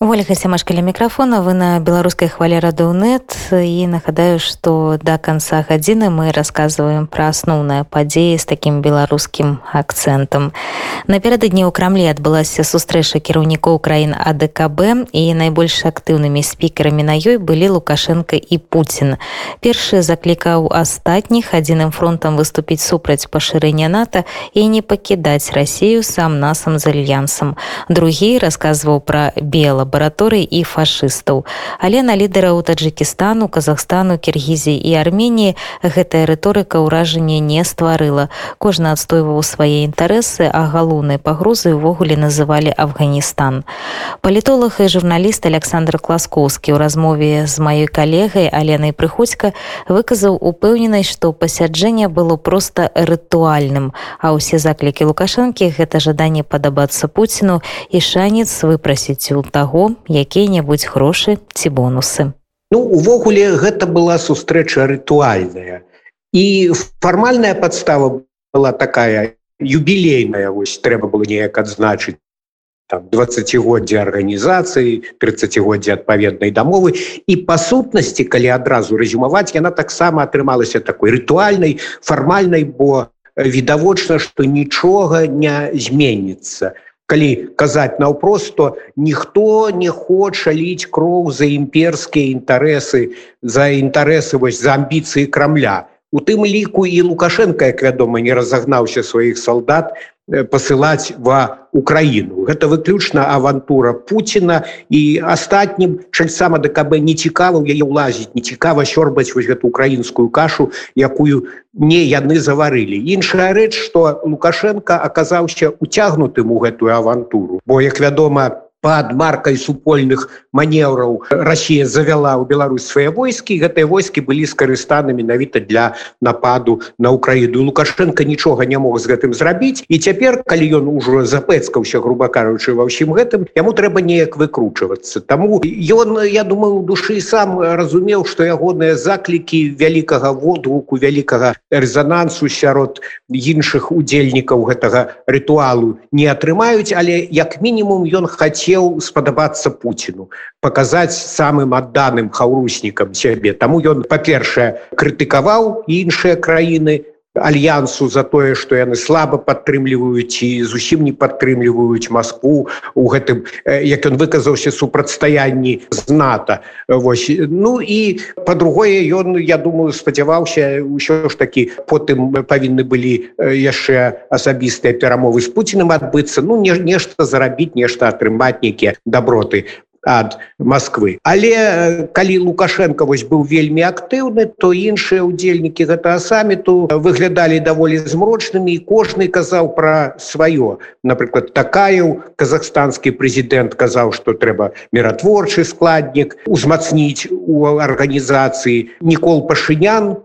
Ольга сямашкаля мікрафона вы на беларускай хвале радоўнет і нагадаю што да канца гадзіны мы расказваем пра асноўныя падзеі з такім беларускім акцэнтам напердадні ў крамлі адбылася сустрэча кіраўнікоў краін адКб і найбольш актыўнымі спікерамі на ёй былі лукашенко і Пуін першы заклікаў астатніх адзіным фронтам выступіць супраць пашырэння нато і не пакідаць рассею сам насам з альянсам другі расказваў пра бела лабараторый і фашыстаў але на лідараў таджикістану казахстану киргізі і арменії гэтая рыторыка ўражанне не стварыла кожны адстойваў свае інтарэсы а галоўнай пагрозы ўвогуле называлі афганістан палітолог і журналіст александр класкоўскі ў размове з маёй калегай аленай прыходзька выказаў упэўненасць што пасяджэнне было просто рытуальным а ўсе заклікі лукашэнкі гэта жаданне падабацца пуціну і шанец выпрасіць у таго таго якія-небудзь грошы ці бонусы. Ну увогуле гэта была сустрэча рытуальная. І фармальная подстава была такая юбілейная вось трэба было неяк адзначыць 20годдзя арганізацыі 30годдзя адпаведнай дамовы. І па сутнасці калі адразу рэзюмаваць яна таксама атрымалася такой рытуальнай фармальнай бо відавочна што нічога не зменіцца калі казаць наўпрост то ніхто не хоча ліць кроў за імперскія інтарэсы за інтарэсы вось за амбіцыі крамля. У тым ліку і лукашенко як вядома не разагнаўся сваіх салдат пасылаць ва Украіну. Гэта выключна авантура Пуціна і астатнім чальсама ДКБ не цікава яе ўлазіць, не цікава сёрбаць вось гэту украінскую кашу, якую не яны заварылі. Іншая рэч, што Лукашенко аказаўся уцягнутым у гэтую авантуру. Бо як вядома, под маркай супольных манеўраў Росія завяла ў Беларусь свае войскі гэтыя войскі былі скарыстаны менавіта для нападу на Украіну. Лукашенко нічога не мог з гэтым зрабіць і цяпер калі ён ужо запэцкаўся грубо кажучы ва ўсім гэтым яму трэба неяк выкручвацца. Таму ён я думаю душы сам разумеў што ягоныя заклікі вялікага водгуку вялікага рэзанансу сярод іншых удзельнікаў гэтага рытуалу не атрымаюць але як мінімум ён хацеў хацеў спадабацца Пуціну паказаць самым адданым хаўруснікам сябе Таму ён па-першае крытыкаваў іншыя краіны альянсу за тое што яны слаба падтрымліваюць і зусім не падтрымліваюць Маскву у гэтым як ён выказаўся супрацьстаянні з нато. Вось. Ну і по-другое ён я думаю спадзяваўся ўсё ж такі потым павінны былі яшчэ асабістыя перамовы з Пуціным адбыцца. Ну не нешта зарабіць нешта атрымаць нейкія даброты ад Москвы але э, калі лукашенко вось быў вельмі актыўны то іншыя удзельнікі гэтага саміту выглядалі даволі змрочнымі і кожны казаў пра сваё. Напрыклад такая казахстанскі прэзідэнт казаў што трэба міратворчы складнік узмацніць у арганізацыі. Нікол пашынян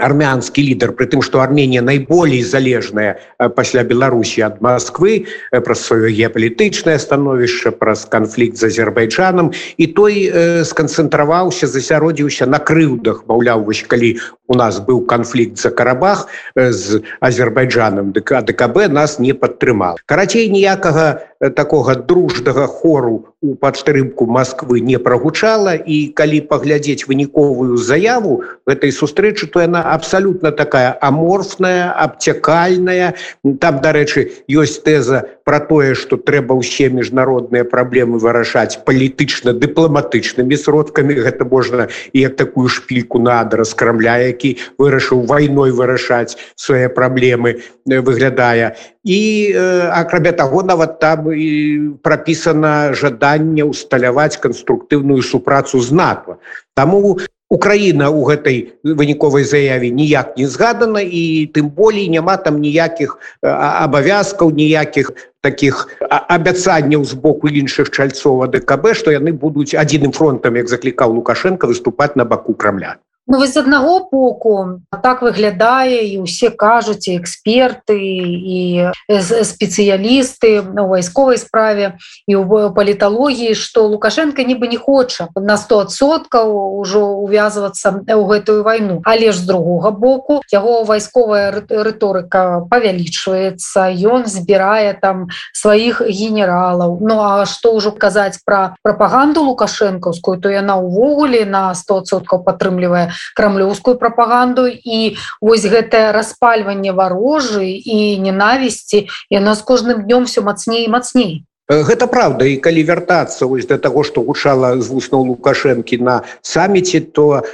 армянскі лідар при тым что армения найболей залежная пасля беларусі ад москвы праз сваё геапалітычнае становішча праз канфлікт з азербайджанам і той э, сканцэнтраваўся засяродзіўся на крыўдах маўляў вось калі у нас быў канфлікт за карабах з азербайджанам дк дкб нас не падтрымал карацей ніякага такога дружнага хору у падтрымку Масквы не прагучала. І калі паглядзець выніковую заяву гэтай сустрэчы то яна абсалютна такая аморфная абцякальная. Там дарэчы ёсць тэза про тое что трэба ўсе міжнародныя праблемы вырашаць палітычна дыпламатычнымі сродкамі. Гэта можна і як такую шпільку надра з крамля які вырашыў вайной вырашаць свае праблемы выглядае. І акрамя таго нават там і прапісана жаданне усталяваць канструктыўную супрацу з нато. Таму Украіна ў гэтай выніковай заяве ніяк не згадана і тым болей няма там ніякіх абавязкаў ніякіх таких абяцанняў з боку іншых чальцоў ДКБ што яны будуць адзіным фронтам як заклікаў лукашенко выступаць на баку крамля Ну вось з аднаго боку так выглядае і ўсе кажуць і эксперты і спецыялісты у вайсковай справе і ў паліталогіі што лукашенко нібы не хоча на 100соткаў ужо увязвацца ў гэтую вайну але ж з другога боку яго вайсковая рыторыка павялічваецца ён збірае там сваіх генералаў Ну а што ўжо казаць пра прапаганду лукашэнкаўскую то яна ўвогуле на 100соткаў падтрымлівае крамлёўскую прапаганду. І вось гэтае распальванне варожы і ненавісці яно з кожным днём все мацней мацней Гэта правда і калі вяртацца вось да таго што гучала з вуснаў лукашэнкі на саміце то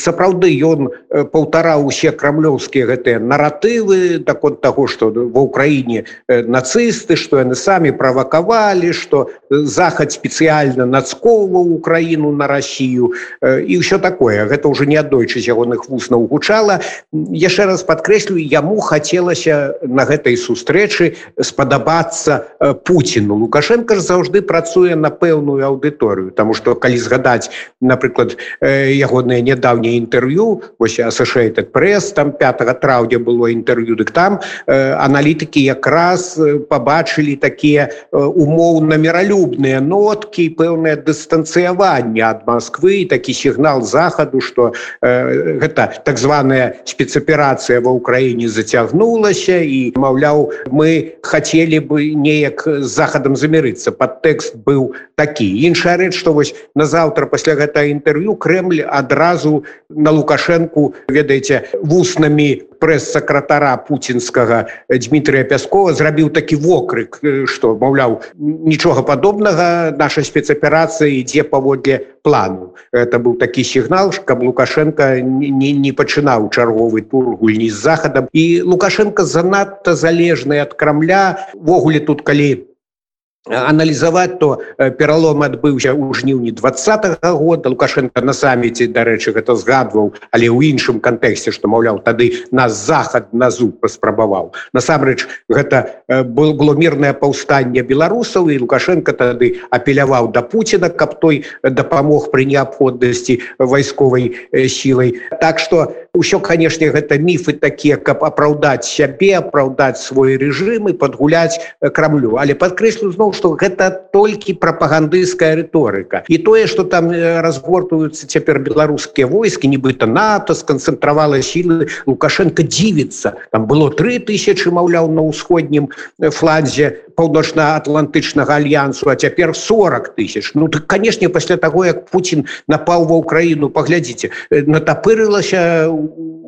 сапраўды ён паўтараў усе крамлёўскія гэтыя наратывы так от таго што ва ўкраіне нацысты што яны самі правакавалі што захад спецыяльна нацкоўваў украіну на Росію і ўсё такое. Гэта ўжо неаднойчы з ягоных вуснаў гучала. Яшчэ раз падкрэслю яму хацелася на гэтай сустрэчы спадабацца Пуціну лукашенко ж заўжды працуе на пэўную аўдыторыю тому что калі згадаць напрыклад ягоныя нядаўнія інтэрв'ю вось associated пресс там 5 траўня было інтэрв'ю дык там аналітыкі якраз побачылі такія умоўна міралюбныя ноткі пэўнае дыстанцыяванне ад Москвы такі сігнал захаду что гэта так званая спецаперацыя ва ўкраіне зацягнулася і маўляў мы хотели бы неяк захадам замірыцца. Падтэкст быў такі. Іншая рэч што вось назаўтра пасля гэта інтэрв'ю Крэль адразу на лукашэнку ведаеце вуснамі прэс-сакратара пуцінскага Дмітрия пяскова зрабіў такі вокрык што маўляў нічога падобнага наша спецаперацыя ідзе паводле плану. Это быў такі сігнал каб лукашенко не, не пачынаў чарговы тур гульні з захадам. І лукашенко занадта залежны ад крамля-ввогуле тут калі аналізаваць то пералом адбыўся ў жніўні два года. Лукашенко на саміце дарэчы гэта згадваў але ў іншым кантэксце што маўляў тады нас захад на зуб паспрабаваў насамрэч гэта было было мірнае паўстанне беларусаў і лукашенко тады апеляваў да Пуціна каб той дапамог пры неабходнасці вайсковай сілай так что ўсё канешне гэта міфы такія каб апраўдаць сябе апраўдаць свой рэжым і падгуляць крамлю. Але падкрэслю зноў што гэта толькі прапагандысцкая рыторыка і тое што там разгортуюцца цяпер беларускія войскі нібыта нато сканцэнтравала сілы лукашенко дзівіцца там было три тысячи маўляў на ўсходнім фланзе паўночна-атлантычнага альянсу а цяпер 40 тысяч. Ну так канешне пасля таго як Путін напаў ва ўкраіну паглядзіце натапырылася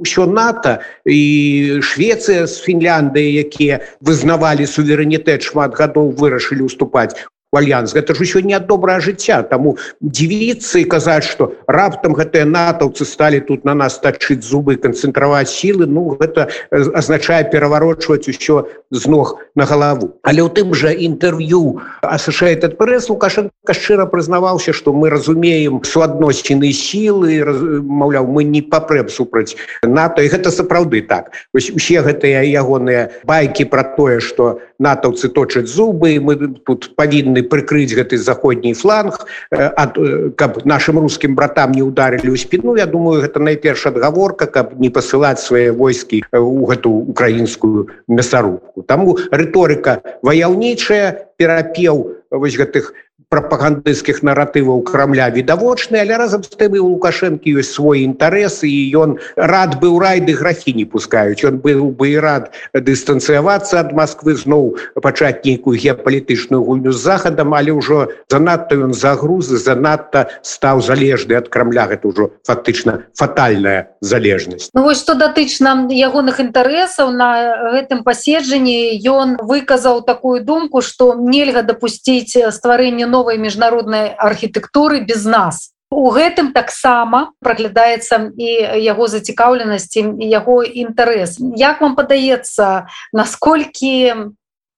ўсё нато і Швецыя з Фінляндыі якія вызнавалі суверэнітэт шмат гадоў вырашылі уступаць альянс. Гэта ж еще не добрае жыцця. Таму дзівіцца і казаць что раптам гэтыя натаўцы сталі тут на нас тачыць зубы канцэнтраваць сілы ну гэта азначае пераварочваць усё з ног на галаву. Але ў тым жа інтэрв'ю associated пресс лукашенко шчыра прызнаваўся что мы разумеем суадносціны сілы маўляў мы не папрэб супраць нато. І гэта сапраўды так. Вось усе гэтыя ягоныя байкі про тое что натаўцы точаць зубы мы тут павінны прыкрыць гэты заходні фланг ад каб нашим русскім братам не ударили ў спину. Я думаю гэта найперш адгаворка каб не пасылаць свае войскі у гэту украінскую мясарубку таму рыторыка ваяўнічая перапеў вось гэтых прапагандысцкіх наратываў крамля відавочны але разам з тым і у лукашэнкі ёсць свой інтарэс і ён рад быў райды графі не пускаюць он быў бы і рад дыстанцыявацца ад Москвы зноў пачаць нейкую геапалітычную гульню з захадам але ўжо занадта ён загрузы занадта стаў залежны ад крамля гэта ўжо фактычна фатальная залежнасць ну, вось што датычна ягоных інтарэсаў на гэтым паседжанні ён выказаў такую думку што нельга дапусціць стварэнне новой міжнароднай архітэктуры без нас. У гэтым таксама праглядаецца і яго зацікаўленасці яго інтарэс. Як вам падаецца насколькі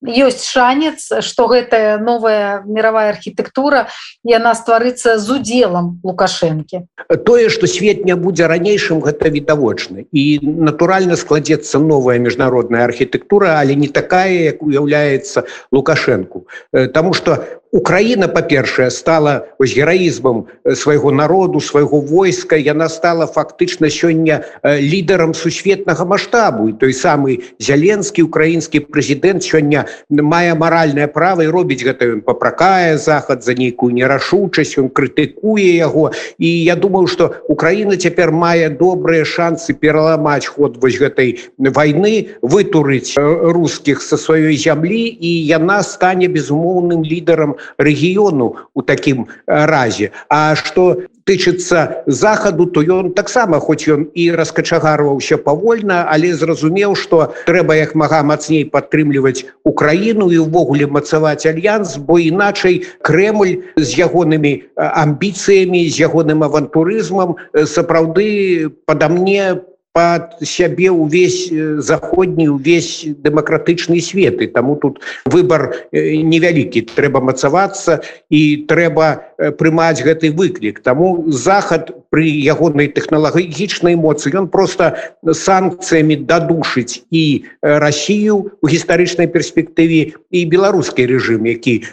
ёсць шанец что гэтая новая мировая архітэктура яна стварыцца з удзелам лукашэнкі? Тое что свет не будзе ранейшым гэта відавочна. І натуральна складзецца новая міжнародная архітэктура але не такая як уяўляецца лукашэнку. Таму что Украіна па-першае стала вось гераізмам свайго народу свайго войска. Яна стала фактычна сёння лідарам сусветнага маштабу. І той самы зяленскі украінскі прэзідэнт сёння мае маральнае права і робіць гэта. Ён папракае захад за нейкую нерашучасць он крытыкуе яго. І я думаю что Украіна цяпер мае добрыя шансы пераламаць ход вось гэтай войны вытурыць русских со сваёй зямлі. І яна стане безумоўным лідарам рэгіёну у такім разе А что тычыцца захаду то ён таксама хоць ён і раскачагарваўся павольна але зразумеў что трэба як мага мацней падтрымліваць украіну і увогуле мацаваць альянс бо іначай Крemль з ягонымі амбіцыямі з ягоным авантурызмам сапраўды пада мне по под сябе увесь заходні увесь дэмакратычны свет. І таму тут выбор невялікі трэба мацавацца і трэба прымаць гэты выклік. Таму захад при ягонай тэхналагічнай моцы ён просто санкцыямі дадушыць і Россию у гістарычнай перспектыве і беларускі рэжым які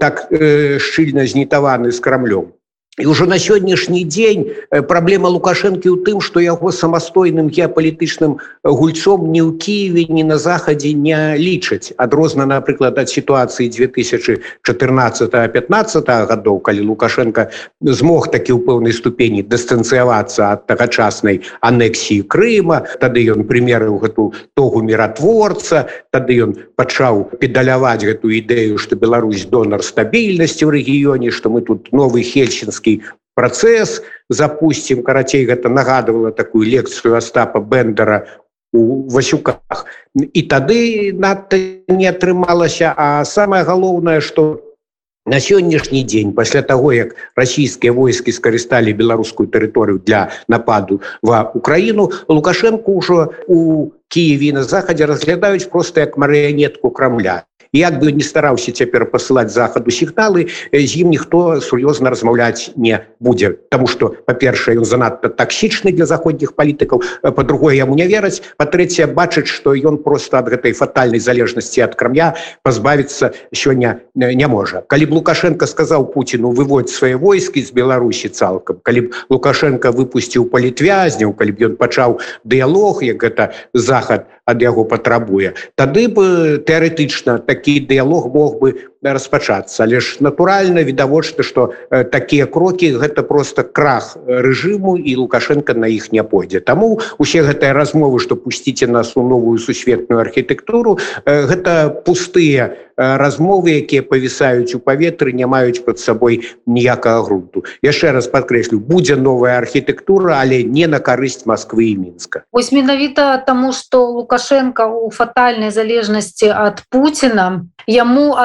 так шчыльна знітаваны з крамлём І ўжо на сённяшні дзень праблема лукашэнкі ў тым, што яго самастойным геапалітычным гульцом ні ў Киеве, ні на захадзе не лічаць. Адрозна, напрыклад, ад сітуацыі 2014-15 гадоў, калі Лукашенко змог такі ў пэўнай ступені дыстанцыявацца ад тагачаснай анексіі Крыма, тады ён прымерыў гэту тогу міратворца, тады ён пачаў педаляваць гэту ідэю, што Беларусь донар стабільнасці ў рэгіёне, што мы тут новы хельсінскі польскі працэс запусцім карацей гэта нагадывала такую лекцыю Остапа бендера у васюках. І тады надта не атрымалася. А самое галоўнае что на сённяшні дзень пасля того як расійскія войскі скарысталі беларускую тэрыторыю для нападу в украіну лукашенко ўжо у киеве на захадзе разглядаюць просто як марыянетку крамля як бы не стараўся цяпер пасылаць захаду сігналы з ім ніхто сур'ёзна размаўляць не будзе. Таму что па-першае ён занадта таксічны для заходніх палітыкаў по-другое яму не вераць. Па-трэцяе бачыць што ён просто ад гэтай фатальнай залежнасці ад крамя пазбавіцца сёння не можа. Калі б лукашенко сказаў Пуціну выводь свае войскі з беларусі цалкам калі б лукашенко выпусціў палітвязняў калі б ён пачаў дыялог як гэта захад ад яго патрабуе тады бы тэарэтычна такі дыялог мог бы распачацца. Але ж натуральна відавочна што такія крокі гэта просто крах рэжыму і лукашенко на іх не пойдзе. Таму усе гэтыя размовы што пусціце нас у новую сусветную архітэктуру гэта пустыя размовы якія павісаюць у паветры не маюць под сабой ніякага грунту. Яшчэ раз падкрэслю будзе новая архітэктура але не на карысць москвы і мінска. Ось менавіта таму что лукашенко у фатальнай залежнасці ад путина яму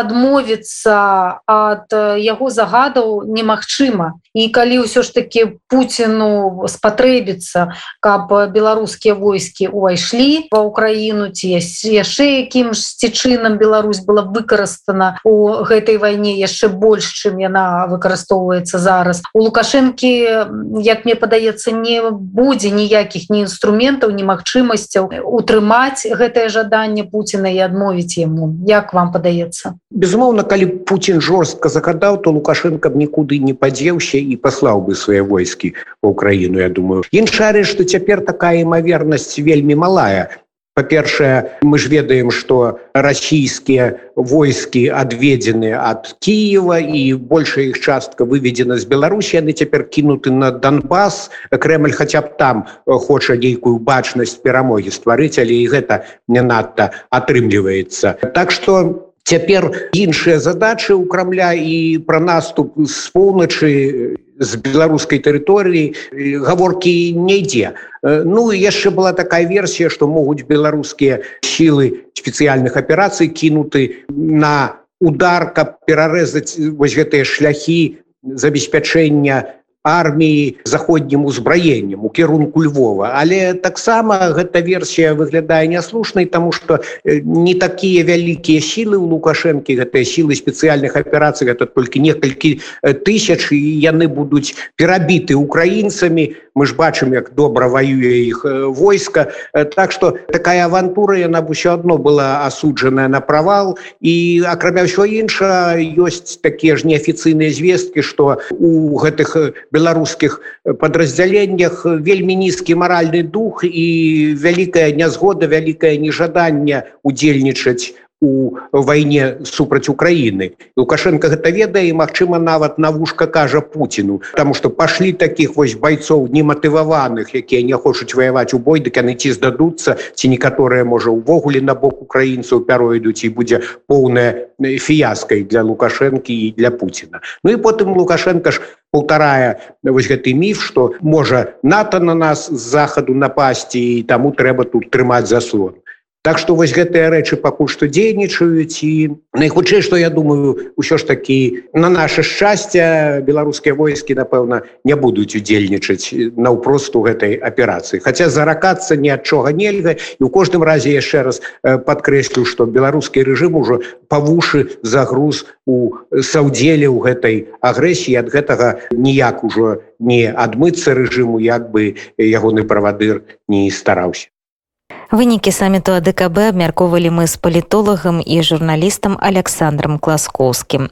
адмовіцца ад яго загадаў немагчыма. І калі ўсё ж таки Пуціну спатрэбіцца каб беларускія войскі увайшлі ва ўкраіну ці яшчэ якім ж сцічынам Беларусь была выкарыстана у гэтай вайне яшчэ больш чым яна выкарыстоўваецца зараз. У лукашэнкі як мне падаецца не будзе ніякіх ні інструментаў ні магчымасцяў утрымаць гэтае жаданне Пуціна і адмовіць яму. Як вам падаецца? Падаецца безумоўна калі Путін жорстка загадаў то лукашенко б нікуды не падзеўся і паслаў бы свае войскі в Украіну Я думаю. Іншары что цяпер такая імавернасць вельмі малая. Па-першае мы ж ведаем что расійскія войскі адведзены ад Киева і большая іх частка выведзена з Беларусі яны цяпер кінуты на Донбас Крemль хотя б там хоча нейкую бачнасць перамогі стварыць але і гэта не надта атрымліваецца так что цяпер іншыя задачы ў крамля і пра наступ з поўначы з беларускай тэрыторыі гаворкі не ідзе. Ну яшчэ была такая версія што могуць беларускія сілы спецыяльных аперацый кінуты на удар каб перарэзаць вось гэтыя шляхі забеспячэння арміі заходнім узбраеннем у кірунку Львова. Але таксама гэта версія выглядае няслушнай тому что не такія вялікія сілы у лукашэнкі гэтыя сілы спецыяльных аперацый гэта толькі некалькі тысяч і яны будуць перабіты украінцамі. Мы ж бачым як добра воюе іх войска. Так что такая авантура яна бы ўсё адно была асуджаная на правал. І акрамя ўсё інша ёсць такія ж неафіцыйныя звесткі что у гэтых беларускіх подраздзяленнях вельмі нізкі маральны дух і вялікая нязгода вялікае нежаданне удзельнічаць у вайне супраць Украіны. Лукашенко гэта ведае магчыма нават на вушка кажа Пуціну, Таму што пашлі такіх вось байцоў нематываваных, якія не хочуць ваяваць у бой, дык яны ці здадуцца, ці некаторыя можа ўвогуле на бок украінцаў пяройдуць і будзе поўная фіяскай для лукашэнкі і для Пуціна. Ну і потым Лукашенко ж паўтарае вось гэты міф, што можа НАТО на нас з захаду напасці і таму трэба тут трымаць заслон. Так што вось гэтыя рэчы пакуль што дзейнічаюць і найхутчэй што я думаю ўсё ж такі на наше шчасце беларускія войскі напэўна не будуць удзельнічаць наўпрост у гэтай аперацыі. Хаця заракацца ні адчога нельга і ў кожным разе яшчэ раз падкрэслю што беларускі рэжым ужо павушы загруз у саўдзеле ў гэтай агрэсіі ад гэтага ніяк ужо не адмыцца рэжыму як бы ягоны правадыр не стараўся Вынікі саміту АДКБ абмяркоўвалі мы з палітолагам і журналістам Александром Класкоўскім.